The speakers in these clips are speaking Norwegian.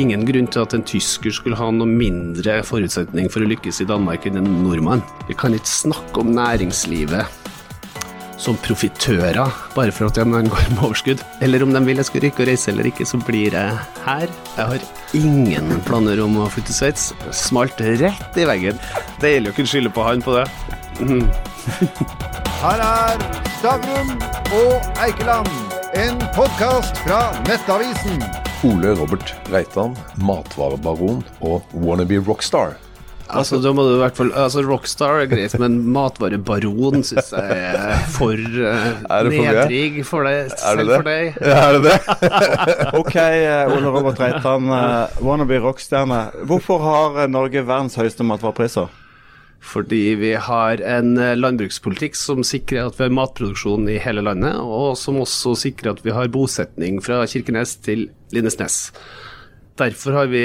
ingen grunn til at en tysker skulle ha noe mindre forutsetning for å lykkes i Danmark enn en nordmann. Vi kan ikke snakke om næringslivet som profitører bare for at de går med overskudd. Eller om de vil jeg skal rykke og reise eller ikke, så blir jeg her. Jeg har ingen planer om å flytte til Sveits. Smalt rett i veggen. Deilig å kunne skylde på han på det. Mm. Her er Stavrum og Eikeland, en podkast fra Nettavisen. Ole Robert Reitan, matvarebaron og wannabe rockstar. Altså, da må du i hvert fall Altså, Rockstar er greit, men matvarebaron syns jeg er for uh, Er nedrig for deg. Er det Selv det? for deg. Ja, er det det? Ok, eh, Ole Robert Reitan, uh, wannabe rockstjerne. Hvorfor har Norge verdens høyeste matvarepriser? Fordi vi har en landbrukspolitikk som sikrer at vi har matproduksjon i hele landet, og som også sikrer at vi har bosetning fra Kirkenes til Lindesnes. Derfor har vi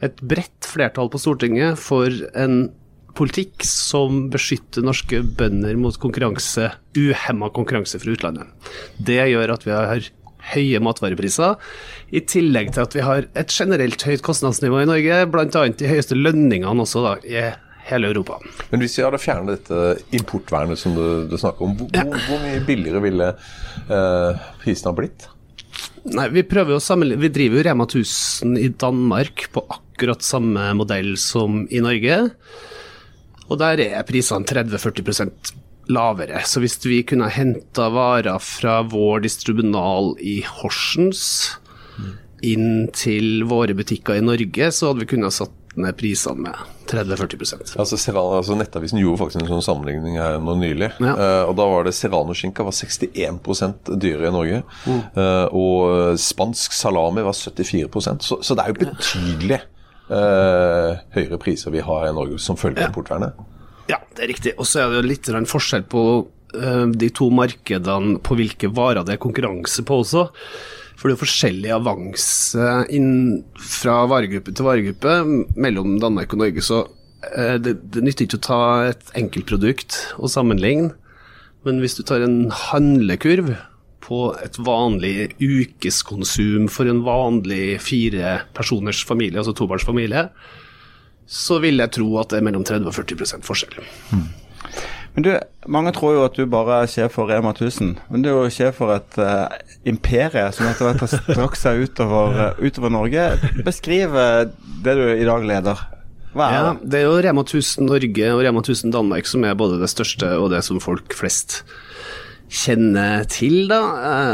et bredt flertall på Stortinget for en politikk som beskytter norske bønder mot konkurranse, uhemma konkurranse fra utlandet. Det gjør at vi har høye matvarepriser, i tillegg til at vi har et generelt høyt kostnadsnivå i Norge, bl.a. de høyeste lønningene også da, i hele Europa. Men hvis vi hadde fjernet dette importvernet som du, du snakker om, hvor, hvor, hvor mye billigere ville eh, prisen ha blitt? Nei, vi prøver å sammenligne Vi driver jo Rema 1000 i Danmark på akkurat samme modell som i Norge. Og der er prisene 30-40% lavere. Så hvis vi kunne henta varer fra vår distribunal i Horsens inn til våre butikker i Norge, så hadde vi kunnet satt ned prisene med 30-40% Altså, altså Nettavisen gjorde faktisk en sånn sammenligning her nå nylig. Ja. Uh, og Da var det serranoskinka var 61% dyrere i Norge. Eh, og spansk salami var 74 Så, så det er jo betydelig uh, høyere priser vi har i Norge som følge av Ja. importvernet. Ja, det er riktig. Og så er det jo litt forskjell på de to markedene på hvilke varer det er konkurranse på også. For det er forskjellig avanse fra varegruppe til varegruppe mellom Danmark og Norge. Så eh, det, det nytter ikke å ta et enkeltprodukt og sammenligne. Men hvis du tar en handlekurv på et vanlig ukeskonsum for en vanlig fire personers familie, altså tobarnsfamilie, så vil jeg tro at det er mellom 30 og 40% forskjell. Men du, Mange tror jo at du bare er sjef for Rema 1000, men du er jo sjef for et uh, imperie som etter hvert har strakt seg utover, eh, utover Norge. Beskriv eh, det du i dag leder. Hva er Ja, det? er jo Rema 1000 Norge og Rema 1000 Danmark som er både det største og det som folk flest kjenner til. da.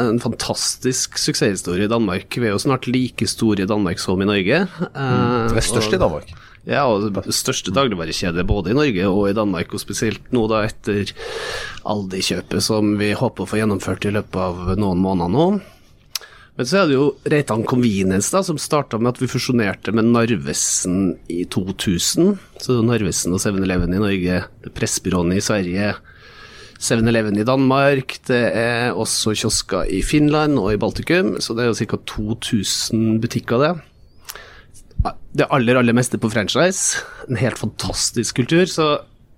En fantastisk suksesshistorie i Danmark. Vi er jo snart like store i Danmark som i Norge. Mm. Det er størst i Danmark. Ja, og det største dagligvarekjedet både i Norge og i Danmark, og spesielt nå da etter Aldi-kjøpet som vi håper å få gjennomført i løpet av noen måneder nå. Men så er det jo Reitan Convenience da, som starta med at vi fusjonerte med Narvesen i 2000. Så Narvesen og 7-Eleven i Norge, Pressbyråene i Sverige, 7-Eleven i Danmark, det er også kiosker i Finland og i Baltikum, så det er jo ca. 2000 butikker det det aller, aller meste på franchise. En helt fantastisk kultur. Så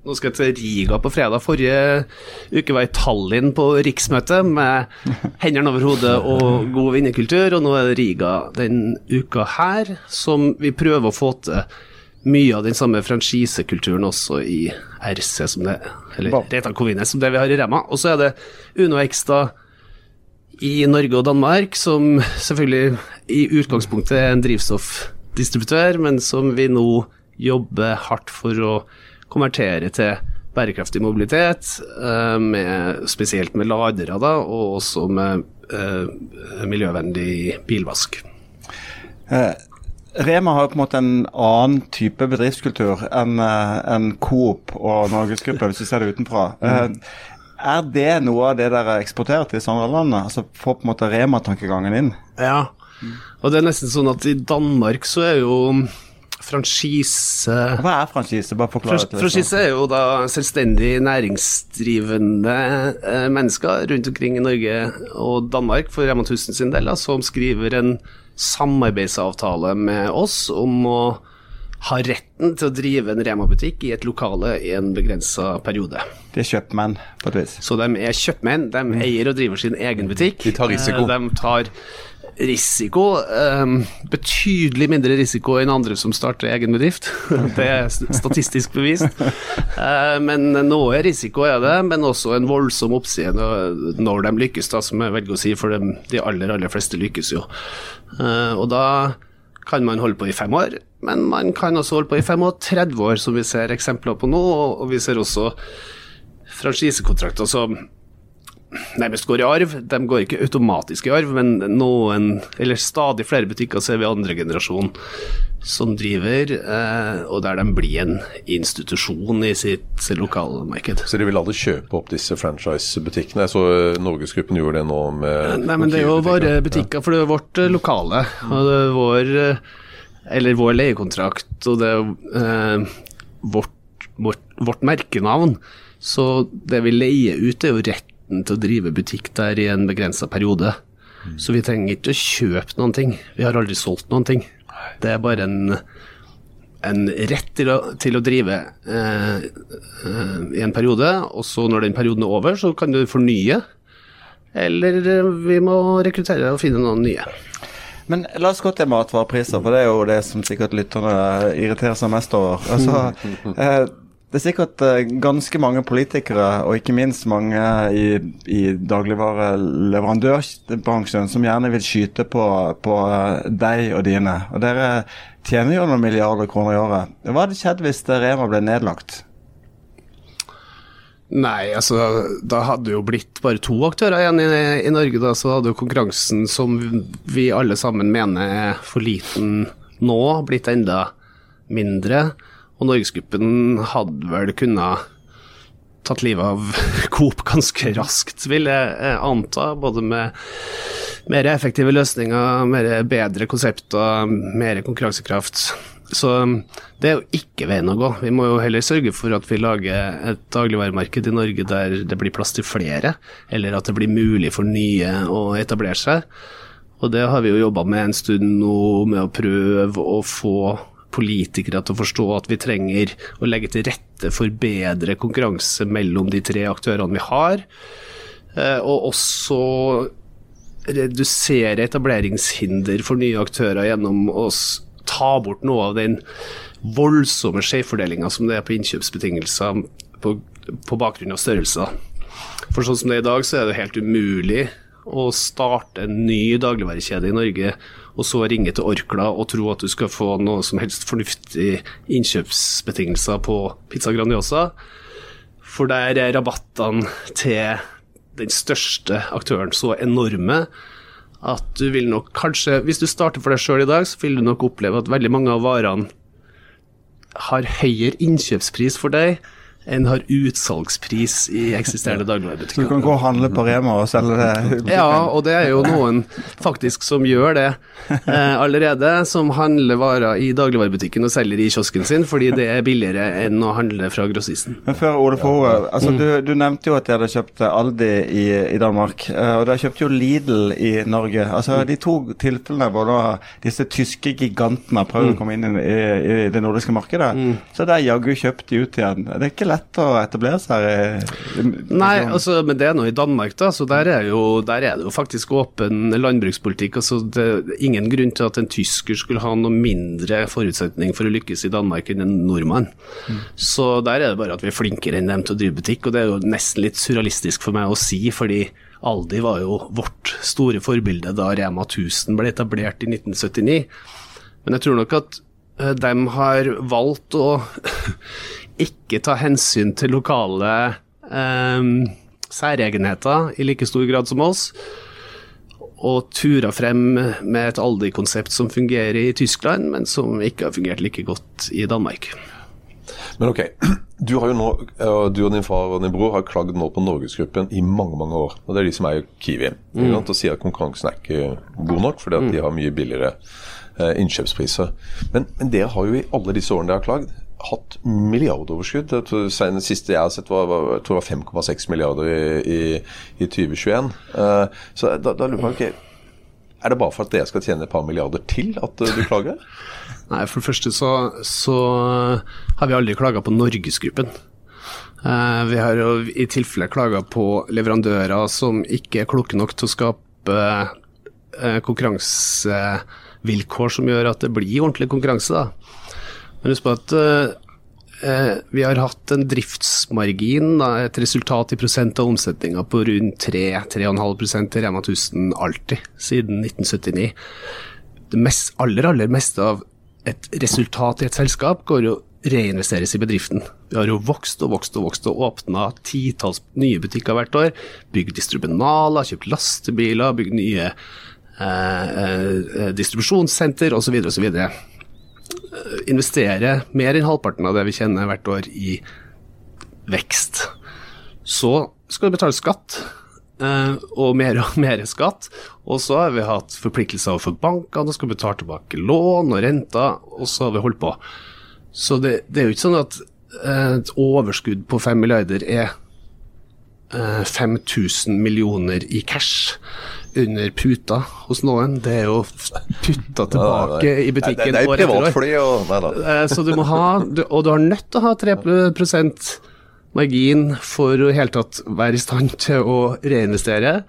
nå skal jeg til Riga på fredag. Forrige uke var jeg i Tallinn på riksmøte med hendene over hodet og god vinnerkultur, og nå er det Riga den uka her, som vi prøver å få til mye av den samme franchisekulturen også i RC, som det, eller Reitan Covine, som det vi har i Rema. Og så er det Uno Extra i Norge og Danmark, som selvfølgelig i utgangspunktet er en drivstoffdistributør, men som vi nå jobber hardt for å konvertere til bærekraftig mobilitet, eh, med, spesielt med ladere, da, og også med eh, miljøvennlig bilvask. Eh, Rema har på en måte en annen type bedriftskultur enn en Coop og Norgesgruppa, hvis vi ser det utenfra. Eh, er det noe av det dere eksporterer til disse andre landene? Altså Få på en måte Rema-tankegangen inn? Ja, og det er nesten sånn at i Danmark så er jo franchise Hva er franchise? Bare forklar det Franchise er jo da selvstendig næringsdrivende eh, mennesker rundt omkring i Norge og Danmark for Rema 1000 sin del, da, som skriver en samarbeidsavtale med oss om å ha retten til å drive en Rema-butikk i et lokale i en begrensa periode. De er kjøpmenn, på et vis. Så de er kjøpmenn, de eier og driver sin egen butikk. De tar risiko. Eh, De tar Risiko um, Betydelig mindre risiko enn andre som starter egen bedrift. Det er statistisk bevist. Uh, men noe risiko er det, men også en voldsom oppside når de lykkes, da, som jeg velger å si, for de, de aller, aller fleste lykkes jo. Uh, og da kan man holde på i fem år, men man kan også holde på i 35 år, som vi ser eksempler på nå. Og vi ser også franchisekontrakter som nærmest går i arv. De går ikke automatisk i arv, men noen, eller stadig flere butikker ser vi andre generasjon som driver, eh, og der de blir en institusjon i sitt lokalmarked. Så de vil aldri kjøpe opp disse franchise-butikkene? Jeg så eh, Norgesgruppen gjorde det nå med Nei, men det er jo våre butikker, for det er vårt eh, lokale. Og det er vår, eller vår leiekontrakt, og det er eh, vårt, vårt, vårt merkenavn. Så det vi leier ut, er jo rett retten til å drive butikk der i en begrensa periode. Så vi trenger ikke å kjøpe noen ting. Vi har aldri solgt noen ting. Det er bare en, en rett til å, til å drive eh, eh, i en periode, og så når den perioden er over, så kan du fornye. Eller eh, vi må rekruttere og finne noen nye. Men la oss gå til matvarepriser, for det er jo det som sikkert lytterne irriterer seg mest over. Altså, eh, det er sikkert uh, ganske mange politikere, og ikke minst mange i, i dagligvareleverandørbransjen, som gjerne vil skyte på, på uh, deg og dine. Og dere tjener jo noen milliarder kroner i året. Hva hadde skjedd hvis Rema ble nedlagt? Nei, altså da hadde jo blitt bare to aktører igjen i, i Norge. da, Så hadde jo konkurransen som vi alle sammen mener er for liten nå, blitt enda mindre. Og Norgesgruppen hadde vel kunnet tatt livet av Coop ganske raskt, vil jeg anta. Både med mer effektive løsninger, mer bedre konsepter, mer konkurransekraft. Så det er jo ikke veien å gå. Vi må jo heller sørge for at vi lager et dagligvaremarked i Norge der det blir plass til flere, eller at det blir mulig for nye å etablere seg. Og det har vi jo jobba med en stund nå, med å prøve å få politikere til å forstå at vi trenger å legge til rette for bedre konkurranse mellom de tre aktørene vi har. Eh, og også redusere etableringshinder for nye aktører gjennom å ta bort noe av den voldsomme skjevfordelinga som det er på innkjøpsbetingelser på, på bakgrunn av størrelser. For sånn som det er i dag, så er det helt umulig å starte en ny dagligvarekjede i Norge og så ringe til Orkla og tro at du skal få noe som helst fornuftig innkjøpsbetingelser på Pizza Grandiosa. For der er rabattene til den største aktøren så enorme at du vil nok kanskje, hvis du starter for deg sjøl i dag, så vil du nok oppleve at veldig mange av varene har høyere innkjøpspris for deg en har utsalgspris i eksisterende dagligvarebutikker. Så du kan gå og handle på Rema og selge det? Ja, og det er jo noen faktisk som gjør det eh, allerede. Som handler varer i dagligvarebutikken og selger i kiosken sin, fordi det er billigere enn å handle fra grossisten. Men før Ole Fore, altså, du, du, nevnte jo at dere kjøpt Aldi i, i Danmark, eh, og dere kjøpte jo Lidl i Norge. Altså De to tilfellene hvor da disse tyske gigantene prøver å komme inn i, i, det nordiske markedet, mm. så der er jaggu kjøpt de ut igjen. Det er ikke lett lett å etablere seg? Nei, altså, men det er nå i Danmark, da. Så der er, jo, der er det jo faktisk åpen landbrukspolitikk. altså Det er ingen grunn til at en tysker skulle ha noe mindre forutsetning for å lykkes i Danmark enn en nordmann. Mm. Så der er det bare at vi er flinkere enn dem til å drive butikk, og det er jo nesten litt surrealistisk for meg å si, fordi Aldi var jo vårt store forbilde da Rema 1000 ble etablert i 1979. Men jeg tror nok at eh, de har valgt å ikke ta hensyn til lokale eh, særegenheter i like stor grad som oss, og tura frem med et Aldi-konsept som fungerer i Tyskland, men som ikke har fungert like godt i Danmark. Men ok, du, har jo nå, du og din far og din bror har klagd nå på Norgesgruppen i mange mange år. og Det er de som er Kiwi. Mm. Og sier at konkurransen er ikke god nok fordi at de mm. har mye billigere eh, innkjøpspriser. Men, men dere har jo i alle disse årene dere har klagd, hatt milliardoverskudd. Det siste jeg har sett, var, var, var 5,6 milliarder i, i, i 2021. Uh, eh, så da, da lurer jeg på okay, Er det bare for at dere skal tjene et par milliarder til at uh, du klager? Nei, for det første så, så har vi aldri klaga på Norgesgruppen. Uh, vi har jo i tilfelle klaga på leverandører som ikke er kloke nok til å skape uh, konkurransevilkår som gjør at det blir ordentlig konkurranse. da. Men husk på at eh, eh, vi har hatt en driftsmargin, da, et resultat i prosent av omsetninga på rundt 3-3,5 til Rema 1000 alltid, siden 1979. Det mest, aller, aller meste av et resultat i et selskap går jo reinvesteres i bedriften. Vi har jo vokst og vokst og vokst og åpna titalls nye butikker hvert år. Bygd distribunaler, kjøpt lastebiler, bygd nye eh, eh, distribusjonssenter osv. osv. Investere mer enn halvparten av det vi tjener hvert år i vekst. Så skal du betale skatt, eh, og mer og mer skatt. Og så har vi hatt forpliktelser overfor bankene og skal betale tilbake lån og renter, og så har vi holdt på. Så det, det er jo ikke sånn at eh, et overskudd på 5 milliarder er eh, 5000 millioner i cash under puta hos noen. Det er jo putta tilbake i butikken år etter år. og. Eh, Så du må ha, og du har nødt til å ha 3 margin for å i hele tatt være i stand til å reinvestere.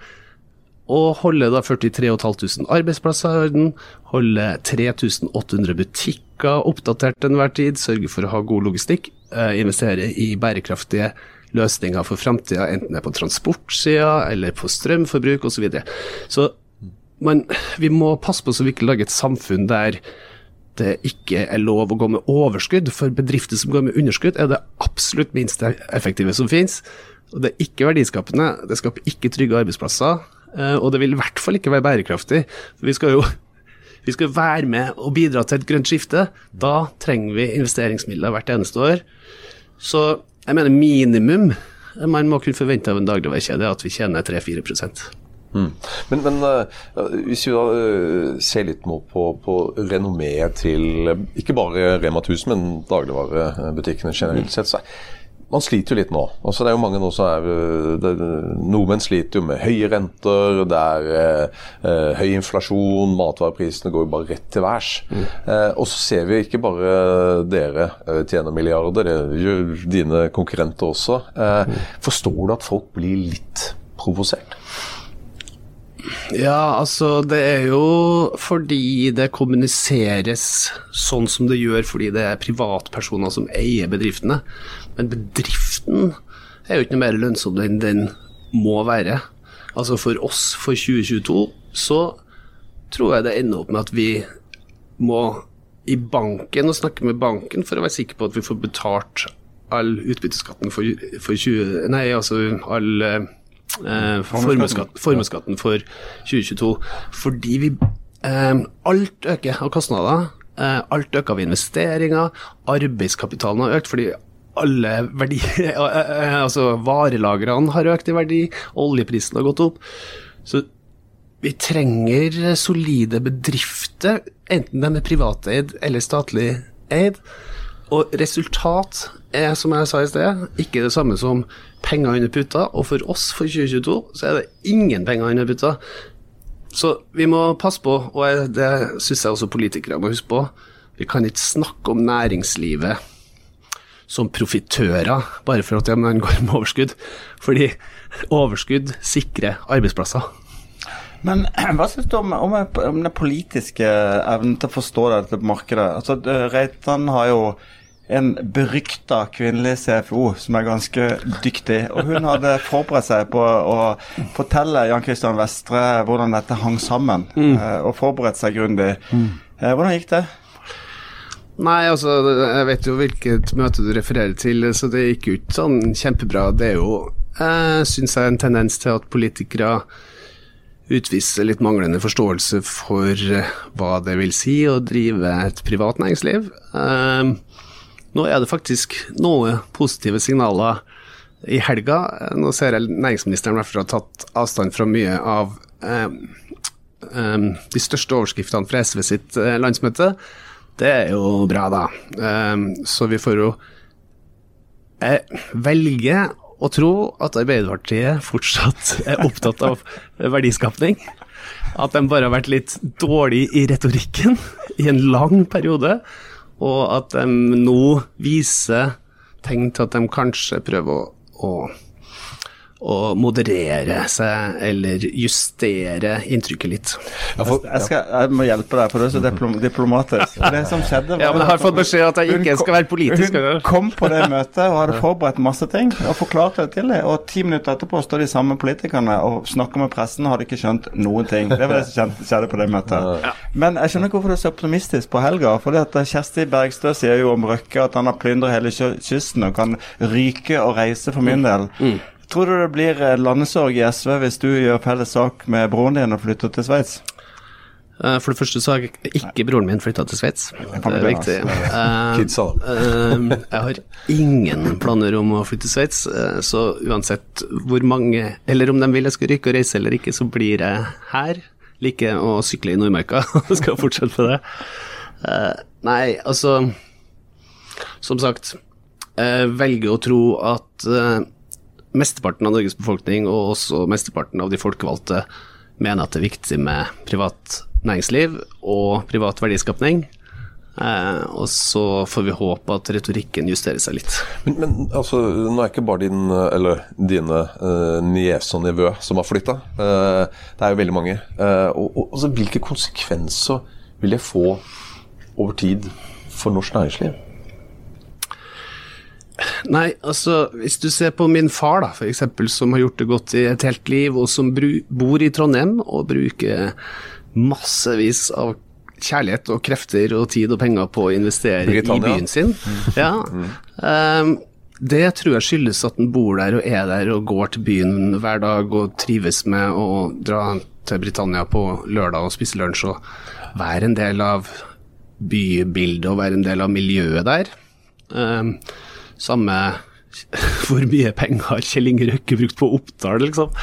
Og holde da 43.500 arbeidsplasser i orden, holde 3800 butikker oppdatert til enhver tid, sørge for å ha god logistikk, eh, investere i bærekraftige løsninger for framtida, enten det er på transportsida eller på strømforbruk osv. Så, videre. så man, vi må passe på så vi ikke lager et samfunn der det ikke er lov å gå med overskudd. For bedrifter som går med underskudd, er det absolutt minst effektive som finnes. Og det er ikke verdiskapende, det skaper ikke trygge arbeidsplasser, eh, og det vil i hvert fall ikke være bærekraftig. Vi skal jo vi skal være med og bidra til et grønt skifte. Da trenger vi investeringsmidler hvert eneste år. Så jeg mener minimum man må kunne forvente av en dagligvarekjede at vi tjener 3-4 Mm. Men, men uh, hvis vi da uh, ser litt nå på, på renommeet til uh, ikke bare Rema 1000, men dagligvarebutikkene generelt sett, så man sliter jo litt nå. Altså, det er jo mange nå som er eh, det, Nordmenn sliter jo med høye renter, det er eh, eh, høy inflasjon, matvareprisene går jo bare rett til værs. Eh, og så ser vi ikke bare dere eh, tjener milliarder, det gjør dine konkurrenter også. Eh, Forstår du at folk blir litt provosert? Ja, altså det er jo fordi det kommuniseres sånn som det gjør fordi det er privatpersoner som eier bedriftene. Men bedriften er jo ikke noe mer lønnsom enn den må være. Altså for oss for 2022 så tror jeg det ender opp med at vi må i banken og snakke med banken for å være sikker på at vi får betalt all utbytteskatten for, for 20... Nei, altså all eh, formuesskatten for 2022. Fordi vi eh, Alt øker av kostnader. Eh, alt øker av investeringer. Arbeidskapitalen har økt fordi alle verdi... eh, eh, altså varelagrene har økt i verdi. Oljeprisen har gått opp. Så vi trenger solide bedrifter, enten de er privateid eller statlig eid. Og resultat er, som jeg sa i sted, ikke det samme som penger under puta. Og for oss for 2022 så er det ingen penger under puta. Så vi må passe på, og det syns jeg også politikere må huske på. Vi kan ikke snakke om næringslivet som profitører bare for at man går med overskudd. Fordi overskudd sikrer arbeidsplasser. Men hva syns du om, om, om den politiske evnen til å forstå dette markedet? Altså, Reitan har jo en berykta kvinnelig CFO som er ganske dyktig. Og hun hadde forberedt seg på å fortelle Jan Christian Vestre hvordan dette hang sammen, mm. og forberedt seg grundig. Mm. Hvordan gikk det? Nei, altså, jeg vet jo hvilket møte du refererer til, så det gikk ikke sånn kjempebra. Det er jo, eh, syns jeg, en tendens til at politikere utviser litt manglende forståelse for eh, hva det vil si å drive et privat næringsliv. Eh, nå er det faktisk noen positive signaler i helga. Nå ser jeg næringsministeren i hvert fall har tatt avstand fra mye av eh, de største overskriftene fra SV sitt landsmøte. Det er jo bra, da. Eh, så vi får jo velge å tro at Arbeiderpartiet fortsatt er opptatt av verdiskapning. At de bare har vært litt dårlig i retorikken i en lang periode. Og at de nå viser tegn til at de kanskje prøver å, å å moderere seg eller justere inntrykket litt. Jeg, får, Jeg, skal, jeg må hjelpe deg, for du er så diplom diplomatisk. Det som skjedde var Ja, men jeg har fått beskjed at jeg ikke skal være politisk. Hun kom på det møtet og hadde forberedt masse ting og forklarte det til dem. Og ti minutter etterpå står de samme politikerne og snakker med pressen og hadde ikke skjønt noen ting. Det var det som skjedde på det møtet. Men jeg skjønner ikke hvorfor du er så optimistisk på helga. For Kjersti Bergstø sier jo om Røkke at han har plyndret hele kysten og kan ryke og reise for min del. Tror du det blir eh, landesorg i SV hvis du gjør felles sak med broren din og flytter til Sveits? Eh, For det første så har ikke broren min flytta til Sveits. Det er viktig. begynne, Eh, jeg har ingen planer om å flytte til Sveits, så uansett hvor mange Eller om de vil jeg skal ryke og reise eller ikke, så blir jeg her. Liker å sykle i Nordmarka og skal fortsette med det. Eh, Nei, altså Som sagt, jeg velger å tro at mesteparten av Norges befolkning, og også mesteparten av de folkevalgte, mener at det er viktig med privat næringsliv og privat verdiskapning. Eh, og så får vi håpe at retorikken justerer seg litt. Men, men altså, nå er ikke bare din, eh, eller dine eh, niese og nevø som har flytta. det er jo veldig mange. Eh, og, og, altså, hvilke konsekvenser vil det få over tid for norsk næringsliv? Nei, altså hvis du ser på min far, da, for eksempel, som har gjort det godt i et helt liv, og som bor i Trondheim og bruker massevis av kjærlighet og krefter og tid og penger på å investere Britannia. i byen sin. Ja. Um, det tror jeg skyldes at han bor der og er der og går til byen hver dag og trives med å dra til Britannia på lørdag og spise lunsj og være en del av bybildet og være en del av miljøet der. Ehm, samme hvor mye penger har Kjell Inge Røkke brukt på Oppdal, liksom.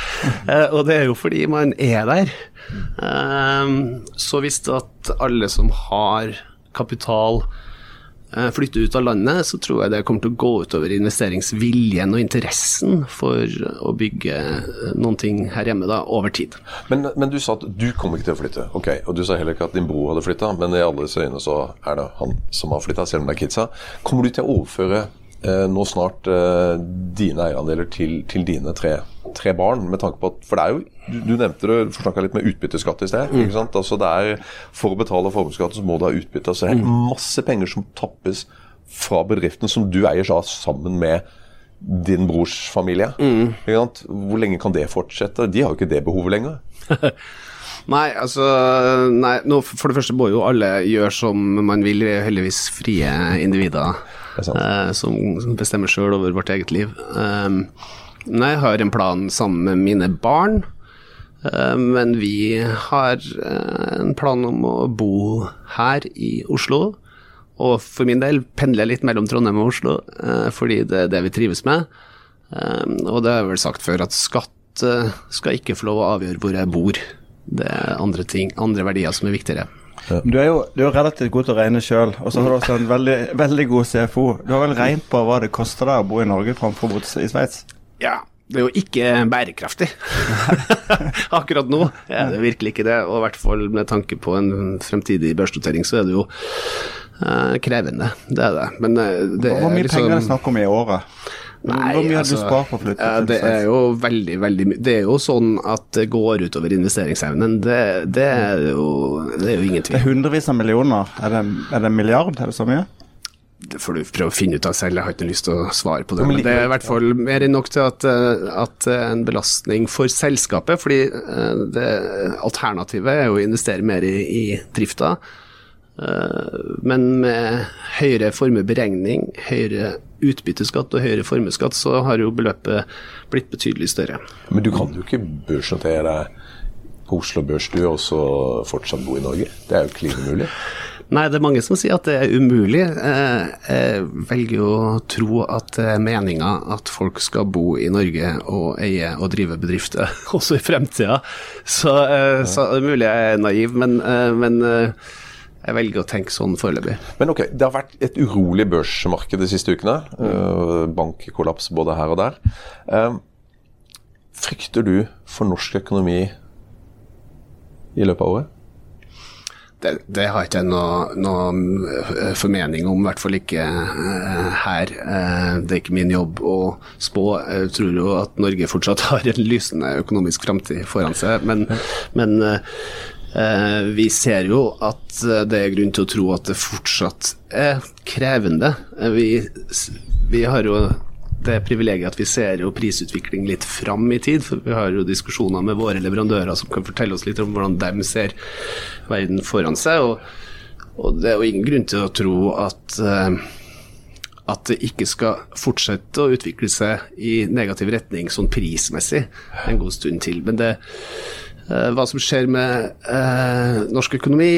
Eh, og det er jo fordi man er der. Eh, så hvis at alle som har kapital eh, flytter ut av landet, så tror jeg det kommer til å gå utover investeringsviljen og interessen for å bygge noen ting her hjemme da, over tid. Men, men du sa at du kom ikke til å flytte. ok, Og du sa heller ikke at din bror hadde flytta, men i alles øyne så er det han som har flytta, selv om det er kidsa. Kommer du til å overføre nå snart eh, dine eierandeler til, til dine tre, tre barn? med tanke på at, For det er jo, du, du nevnte det, forsnakka litt med utbytteskatt i sted. ikke sant? Altså det er, For å betale formuesskatt så må du ha utbytte. Så det er masse penger som tappes fra bedriften som du eier sammen med din brors familie. Ikke sant? Hvor lenge kan det fortsette? De har jo ikke det behovet lenger. Nei, altså nei, nå, For det første må jo alle gjøre som man vil, heldigvis frie individer er. Eh, som, som bestemmer sjøl over vårt eget liv. Um, nei, jeg har en plan sammen med mine barn, uh, men vi har uh, en plan om å bo her i Oslo. Og for min del pendler jeg litt mellom Trondheim og Oslo, uh, fordi det er det vi trives med. Um, og det har jeg vel sagt før, at skatt skal ikke få lov å avgjøre hvor jeg bor. Det er andre ting, andre verdier som er viktigere. Du er jo du er relativt god til å regne sjøl, og så har du også en veldig, veldig god CFO. Du har vel regnet på hva det koster deg å bo i Norge framfor å bo i Sveits? Ja, det er jo ikke bærekraftig. Akkurat nå er det virkelig ikke det, og i hvert fall med tanke på en fremtidig børsnotering, så er det jo uh, krevende. Det er det. Men eh, det Hvor mye liksom penger er det snakk om i året? Nei, Hvor mye har altså, du spart på til Det er jo veldig, veldig mye. Det er jo sånn at det går utover investeringsevnen. Det, det, er, jo, det er jo ingen Det er hundrevis av millioner. Er det, er det en milliard? Er det så mye? Det får du prøve å finne ut av selv, jeg har ikke lyst til å svare på det. Men det er i hvert fall mer enn nok til at, eh, at er en belastning for selskapet. Fordi eh, det, alternativet er jo å investere mer i, i drifta. Eh, Men med høyere formueberegning, høyere utbytteskatt og høyere formuesskatt, så har jo beløpet blitt betydelig større. Men du kan jo ikke børsnotere på Oslo Børs du, og så fortsatt bo i Norge. Det er jo klin umulig. Nei, det er mange som sier at det er umulig. Eh, Jeg velger å tro at det er meninga at folk skal bo i Norge og eie og drive bedrifter også i fremtida. Så, eh, så det er mulig jeg er naiv, men, eh, men jeg velger å tenke sånn foreløpig. Men ok, det har vært et urolig børsmarked de siste ukene. Mm. Bankkollaps både her og der. Eh, Frykter du for norsk økonomi i løpet av året? det, det har ikke jeg noe, noe formening om, i hvert fall ikke her. Det er ikke min jobb å spå. Jeg tror jo at Norge fortsatt har en lysende økonomisk framtid foran seg, men, men vi ser jo at det er grunn til å tro at det fortsatt er krevende. Vi, vi har jo det privilegiet at vi ser jo prisutvikling litt fram i tid. for Vi har jo diskusjoner med våre leverandører som kan fortelle oss litt om hvordan de ser verden foran seg. Og, og det er jo ingen grunn til å tro at, at det ikke skal fortsette å utvikle seg i negativ retning sånn prismessig en god stund til. Men det hva som skjer med eh, norsk økonomi,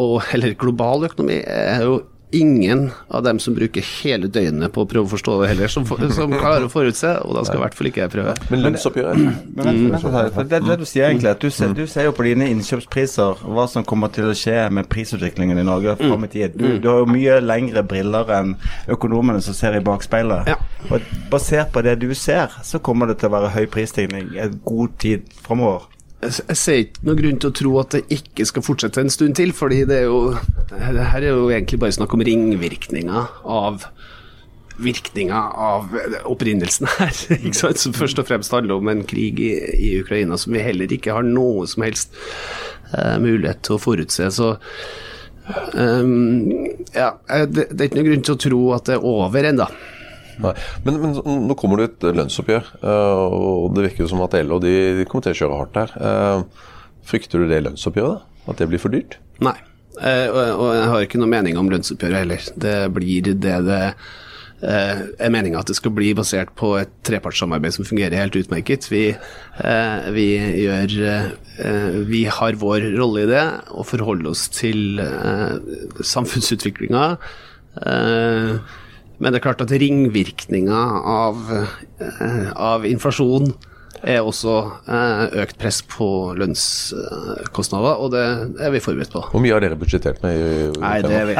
og, eller global økonomi, er jo ingen av dem som bruker hele døgnet på å prøve å forstå det heller, som, som klarer å forutse, og da skal i hvert fall ikke jeg prøve. Men lønnsoppgjøret men, det, det, du sier egentlig, at du ser, du ser, jo på dine innkjøpspriser hva som kommer til å skje med prisutviklingen i Norge fram i tid. Du, du, har jo mye lengre briller enn økonomene som ser i bakspeilet. Ja. Og Basert på det du ser, så kommer det til å være høy prisstigning en god tid framover jeg ser ikke noen grunn til å tro at det ikke skal fortsette en stund til, fordi det er jo det her er jo egentlig bare snakk om ringvirkninger av virkninga av opprinnelsen her, ikke sant? som først og fremst handler om en krig i, i Ukraina som vi heller ikke har noe som helst uh, mulighet til å forutse. Så um, ja, det, det, er ikke noen grunn til å tro at det er over ennå. Nei. Men, men, nå kommer det et lønnsoppgjør, eh, og det virker jo som at LO de, de kommer til å kjøre hardt her. Eh, frykter du det lønnsoppgjøret? da? At det blir for dyrt? Nei, eh, og jeg har ikke noe mening om lønnsoppgjøret heller. Det blir det det er meninga at det skal bli basert på et trepartssamarbeid som fungerer helt utmerket. Vi, vi, gjør, vi har vår rolle i det og forholder oss til samfunnsutviklinga. Men det er klart at ringvirkninga av, eh, av inflasjon er også eh, økt press på lønnskostnader, og det er vi forberedt på. Hvor mye har dere budsjettert med? I, Nei, det er vi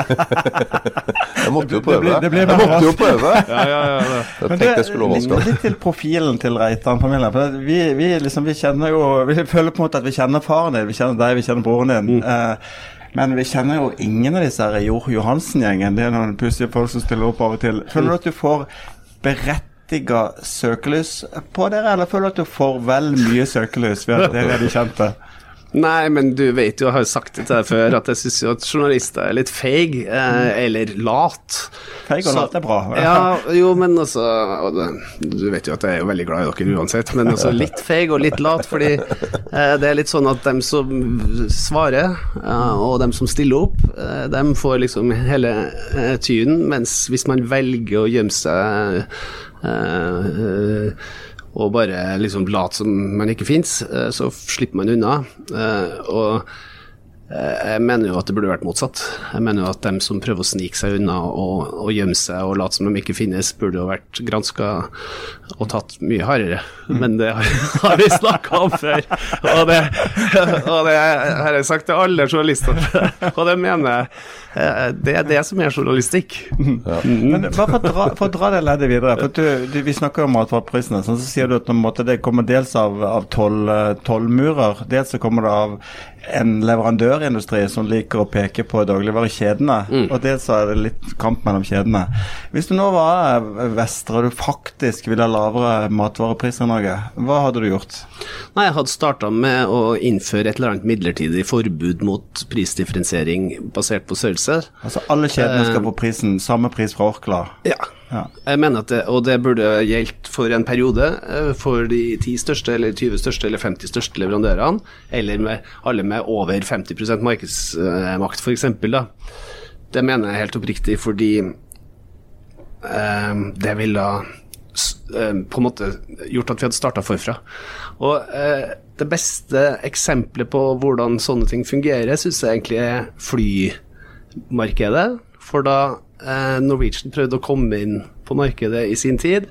Jeg måtte jo prøve. Det ble, det ble jeg måtte jo prøve. ja, ja, ja, Jeg tenkte jeg skulle overraske. Litt til profilen til Reitan-familien. Vi, vi, liksom, vi, kjenner jo Vi føler på en måte at vi kjenner faren din, vi kjenner deg, vi kjenner broren din. Mm. Eh, men vi kjenner jo ingen av disse her Johansen-gjengen. Det er noen pussige folk som stiller opp av og til. Føler du at du får berettiga søkelys på dere, eller føler du at du får vel mye søkelys ved at dere er de kjente? Nei, men du vet jo, jeg har jo sagt det til deg før, at jeg syns jo at journalister er litt feig, eh, eller lat. Feig og lat er bra. Ja, jo, men altså Du vet jo at jeg er jo veldig glad i dere uansett, men altså litt feig og litt lat, fordi eh, det er litt sånn at dem som svarer, eh, og dem som stiller opp, eh, dem får liksom hele eh, tyden, mens hvis man velger å gjemme seg eh, og bare liksom late som man ikke fins, eh, så slipper man unna. Eh, og eh, jeg mener jo at det burde vært motsatt. Jeg mener jo at dem som prøver å snike seg unna og, og gjemme seg og late som de ikke finnes, burde jo vært granska og tatt mye hardere. Men det har vi snakka om før, og det, og det har jeg sagt til alle journalister, og det mener jeg det er det som er journalistikk. Ja. Men bare for å dra, for å dra det leddet videre. for du, du, Vi snakker om matvareprisene. Sånn, så sier du at måte, det kommer dels av, av eh, tollmurer, dels så kommer det av en leverandørindustri som liker å peke på dagligvarekjedene. Mm. Og dels er det litt kamp mellom kjedene. Hvis du nå var eh, Vestre og du faktisk ville ha lavere matvarepriser i Norge, hva hadde du gjort? Nei, Jeg hadde starta med å innføre et eller annet midlertidig forbud mot prisdifferensiering basert på størrelse priser. Altså alle kjedene skal få eh, prisen, samme pris fra Orkla? Ja. ja. Jeg mener at det, og det burde gjeldt for en periode eh, for de 10 største eller 20 største eller 50 største leverandørene, eller med alle med over 50% markedsmakt, f.eks. Det mener jeg helt oppriktig fordi eh, det ville på en måte gjort at vi hadde starta forfra. Og eh, det beste eksempelet på hvordan sånne ting fungerer, syns jeg egentlig er fly markedet. For da eh, Norwegian prøvde å komme inn på markedet i sin tid,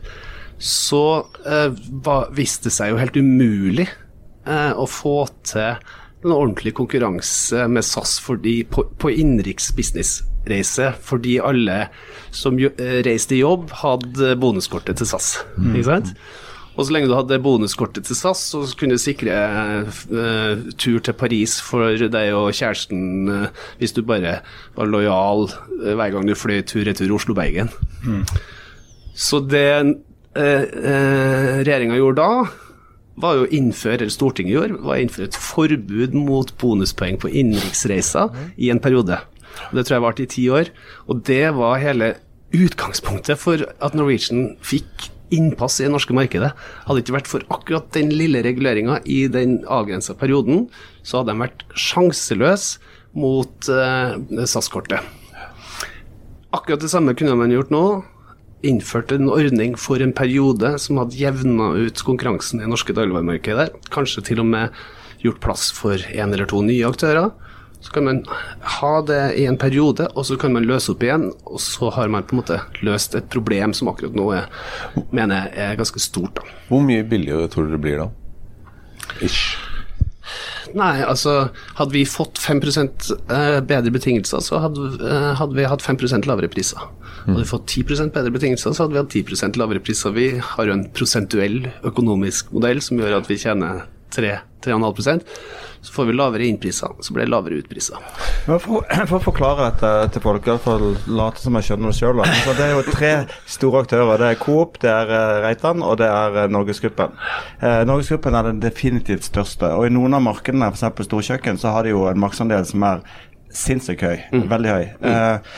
så eh, var, viste det seg jo helt umulig eh, å få til en ordentlig konkurranse med SAS fordi, på, på innenriks businessreise, fordi alle som jo, eh, reiste i jobb, hadde bonuskortet til SAS. Mm. Ikke sant? Og så lenge du hadde bonuskortet til SAS, så kunne du sikre uh, tur til Paris for deg og kjæresten uh, hvis du bare var lojal uh, hver gang du fløy tur-retur Oslo-Bergen. Så det eh, regjeringa gjorde da, var jo innføre, eller Stortinget gjorde, var å innføre et forbud mot bonuspoeng på innenriksreiser i en periode. Og det tror jeg varte i ti år. Og det var hele utgangspunktet for at Norwegian fikk innpass i det norske markedet. Hadde det ikke vært for akkurat den lille reguleringa i den avgrensa perioden, så hadde de vært sjanseløse mot eh, SAS-kortet. Akkurat det samme kunne man gjort nå. Innført en ordning for en periode som hadde jevna ut konkurransen i norske dagligvaremarkedet. Kanskje til og med gjort plass for én eller to nye aktører. Så kan man ha det i en periode, og så kan man løse opp igjen. Og så har man på en måte løst et problem som akkurat nå er, mener jeg er ganske stort. da. Hvor mye billigere tror du det blir da? Ish. Nei, altså hadde vi fått 5 eh, bedre betingelser, så hadde, eh, hadde vi hatt 5% lavere priser. Hadde vi fått 10% bedre betingelser, så hadde vi hatt 10% lavere priser. Vi har jo en prosentuell økonomisk modell som gjør at vi tjener 3-3,5% Så får vi lavere innpriser, så blir det lavere utpriser. Men for, for å forklare dette til folk, for hvert fall late som jeg skjønner det sjøl. Det er jo tre store aktører. Det er Coop, det er eh, Reitan og det er eh, Norgesgruppen. Eh, Norgesgruppen er den definitivt største. Og i noen av markedene, f.eks. storkjøkken, så har de jo en markedsandel som er sinnssykt høy. Veldig høy. Eh,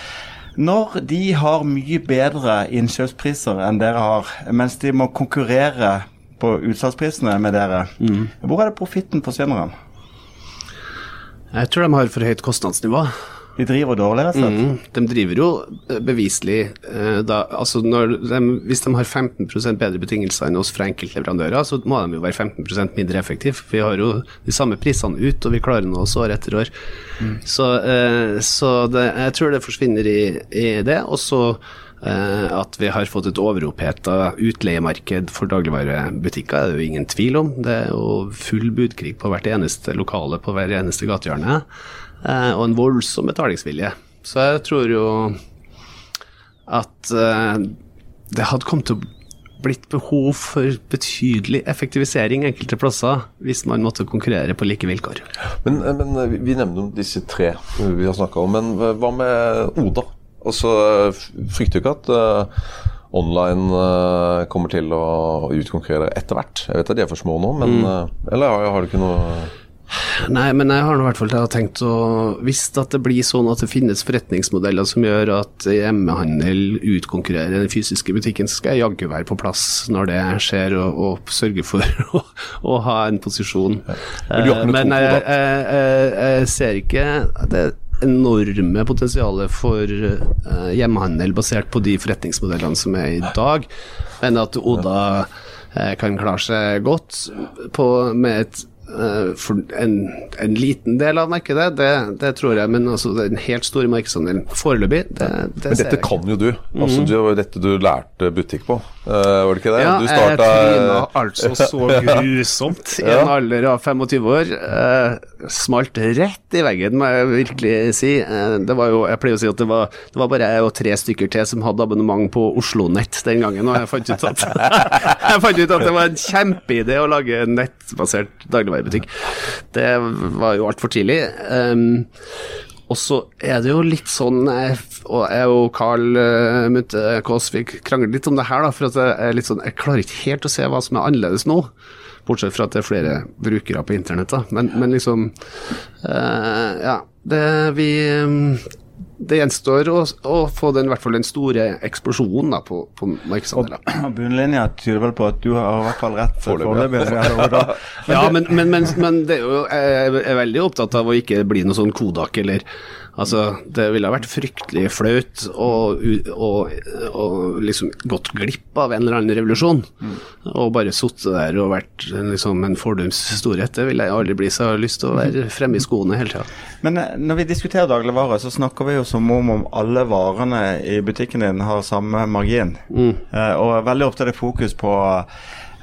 når de har mye bedre innkjøpspriser enn dere har, mens de må konkurrere på utsalgsprisene med dere, hvor er det profitten forsvinner hen? Jeg tror de har for høyt kostnadsnivå. De driver dårlig, rett og slett? Mm, de driver jo eh, beviselig eh, da, altså de, Hvis de har 15% bedre betingelser enn oss fra enkeltleverandører, så må de jo være 15% mindre effektive. Vi har jo de samme prisene ut, og vi klarer nå oss år etter år. Så, eh, så det, jeg tror det forsvinner i, i det. Og så at vi har fått et overoppheta utleiemarked for dagligvarebutikker, er det jo ingen tvil om. Det er jo full budkrig på hvert eneste lokale på hver eneste gatehjørne, eh, og en voldsom betalingsvilje. Så jeg tror jo at eh, det hadde kommet til å blitt behov for betydelig effektivisering enkelte plasser hvis man måtte konkurrere på like vilkår. Men, men vi- nevner disse tre vi har snakka om, men hva med Oda? Altså, frykter du ikke at eh, online eh, kommer til å utkonkurrere etter hvert? Jeg vet at de er for små nå, men eh, Eller har, har du ikke noe Nei, men jeg har i hvert fall tenkt å Hvis at det blir sånn at det finnes forretningsmodeller som gjør at hjemmehandel utkonkurrerer den fysiske butikken, så skal jeg jaggu være på plass når det skjer, og, og sørge for å, å ha en posisjon. Men noe Eh, Men jeg, jeg, jeg, jeg ser ikke det enorme potensialet for uh, hjemmehandel basert på de forretningsmodellene som er i dag, men at Oda uh, kan klare seg godt på, med et eh, for en, en liten del av markedet, det, det tror jeg, men altså den helt store markedsandelen foreløpig, det, det Men dette jeg kan jo du. Altså, Det var dette du lærte butikk på, eh, var det ikke det? Ja, du jeg starta tryna altså så grusomt i en alder av 25 år. Eh, smalt rett i veggen, må jeg virkelig si. Eh, det var jo, jeg pleier å si at det var, det var bare jeg og tre stykker til som hadde abonnement på Oslo Nett den gangen, og jeg fant ut at, jeg fant ut at det var en kjempeidé å lage nettbasert nettbasert dagligvarebutikk. Det var jo altfor tidlig. Um, og så er det jo litt sånn Og jeg og Carl uh, Munthe Kaas vi krangler litt om det her, da, for jeg, sånn, jeg klarer ikke helt å se hva som er annerledes nå. Bortsett fra at det er flere brukere på internett. da. Men, men liksom uh, Ja. Det vi um, det gjenstår å, å få den, i hvert fall den store eksplosjonen da, på, på markedsandeler. Og Bunnlinja tyder vel på at du har i hvert fall rett Foreløpig. Ja, men, men, men, men det er jo, jeg er veldig opptatt av å ikke bli noe sånn Kodak eller Altså, det ville ha vært fryktelig flaut og, og, og liksom gått glipp av en eller annen revolusjon. Og bare sittet der og vært liksom en fordums storhet. Det vil jeg aldri bli, så jeg har lyst til å være fremme i skoene hele tida. Men eh, når vi diskuterer dagligvarer, så snakker vi jo som om, om alle varene i butikken din har samme margin. Mm. og veldig ofte er det fokus på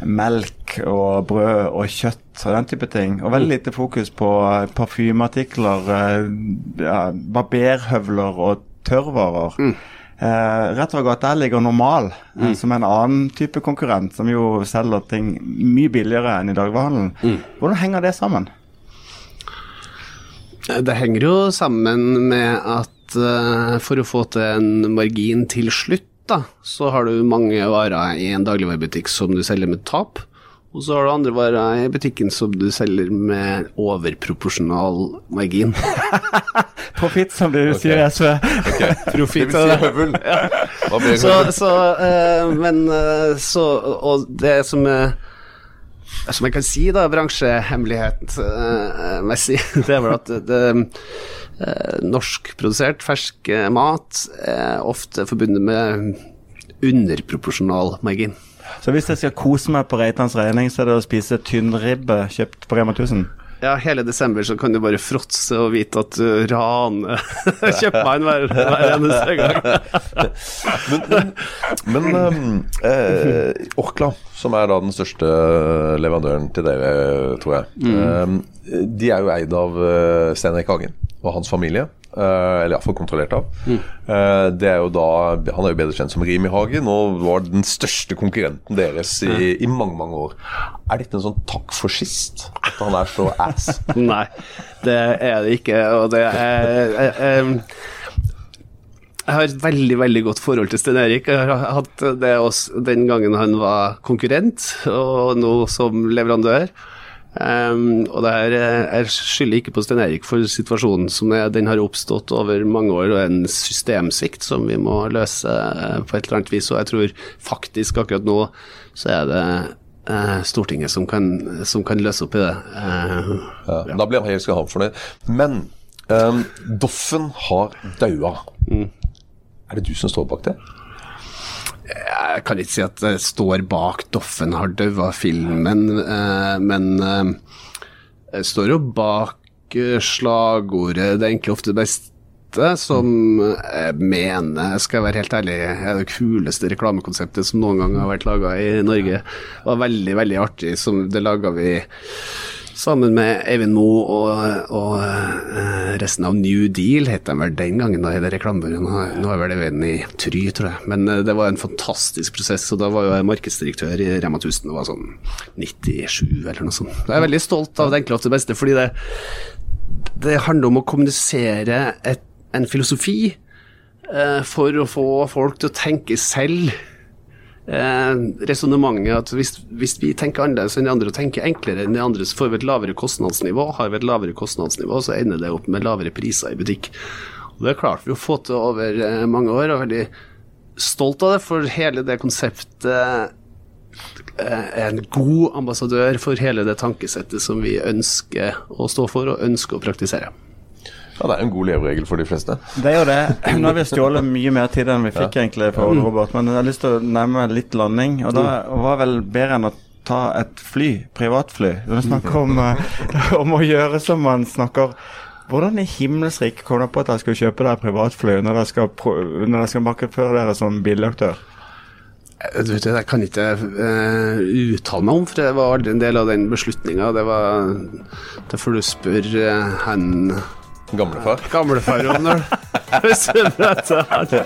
melk og brød og kjøtt og den type ting. Og veldig lite fokus på eh, parfymeartikler, eh, ja, barberhøvler og tørrvarer. Eh, rett slett der ligger Normal, mm. som er en annen type konkurrent, som jo selger ting mye billigere enn i dagligvarehandelen. Hvordan henger det sammen? Det henger jo sammen med at eh, for å få til en margin til slutt, da, så har du mange varer i en dagligvarebutikk som du selger med tap. Og så har du andre varer i butikken som du selger med overproporsjonal margin. Profitt, som du sier i SV. Profitt Det vil si høvel. Hva blir Så, høvel? så uh, Men så Og det som er som jeg kan si, da, bransjehemmelighetsmessig, det er vel at det, eh, norskprodusert fersk eh, mat er ofte forbundet med underproporsjonal margin. Så hvis jeg skal kose meg på Reitans regning, så er det å spise tynn ribbe kjøpt på Rema 1000? Ja, hele desember så kan du bare fråtse og vite at du raner kjøpmannen hver, hver eneste gang. Men um, eh, Orkla, som er da den største leverandøren til dere, tror jeg, um, de er jo eid av uh, Stein Hagen og hans familie. eh, eller iallfall kontrollert av. Eh, det er jo da, Han er jo bedre kjent som Rimi Hagen og var den største konkurrenten deres i, i mange mange år. Er dette en sånn takk for sist? At han er så ass? Nei, det er det ikke. Og det er jeg, jeg, jeg har et veldig veldig godt forhold til Sten Erik. Jeg har hatt det også den gangen han var konkurrent, og nå som leverandør. Um, og det her, eh, Jeg skylder ikke på Sten Erik for situasjonen som er, den har oppstått over mange år, og en systemsvikt som vi må løse uh, på et eller annet vis. Og jeg tror faktisk akkurat nå så er det uh, Stortinget som kan, som kan løse opp i det. Uh, Ja, Da blir helt skal for det. Men um, Doffen har daua. Er det du som står bak det? Jeg kan ikke si at jeg står bak Doffen har daua-filmen, eh, men eh, jeg står jo bak eh, slagordet 'det enkle ofte det beste', som jeg mener, skal jeg være helt ærlig, er det kuleste reklamekonseptet som noen gang har vært laga i Norge. Det var veldig, veldig artig. Som det laga vi sammen med Eivind Moe og, og eh, resten av New Deal, het de vel den gangen, da, i det reklamebyrået. Nå, nå er vel Eivind i Try, tror jeg. Men eh, det var en fantastisk prosess, og da var jo jeg markedsdirektør i Rema 1000. Det var sånn 97 eller noe sånt. Jeg er veldig stolt av det enkle og det beste, fordi det, det handler om å kommunisere et, en filosofi eh, for å få folk til å tenke selv eh, resonnementet at hvis, hvis vi tenker annerledes enn de andre og tenker enklere enn de andre, så får vi et lavere kostnadsnivå. Har vi et lavere kostnadsnivå, så ender det opp med lavere priser i butikk. Og Det klarte vi å få til over eh, mange år, og er veldig stolt av det, for hele det konseptet eh, er en god ambassadør for hele det tankesettet som vi ønsker å stå for og ønsker å praktisere. Ja, Det er en god leveregel for de fleste. Det er jo det. Nå har vi stjålet mye mer tid enn vi fikk egentlig fra Robert, men jeg har lyst til å nærme meg litt landing. Og da var vel bedre enn å ta et fly, privatfly. Det er snakk om, eh, om å gjøre som man snakker hvordan i himmels rike kom dere på at dere skal kjøpe dere privatfly når dere skal, når dere skal markedsføre dere som bilaktør? Eh, Du vet, jeg kan ikke uh, uttale meg om, for det var aldri en del av den beslutninga. Det var Derfor du spør uh, han Gamlefar. gamlefar det. Hvis du han.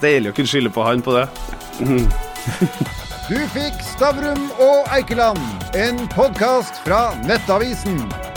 Deilig å kunne skylde på han på det. Du fikk Stavrum og Eikeland, en podkast fra Nettavisen.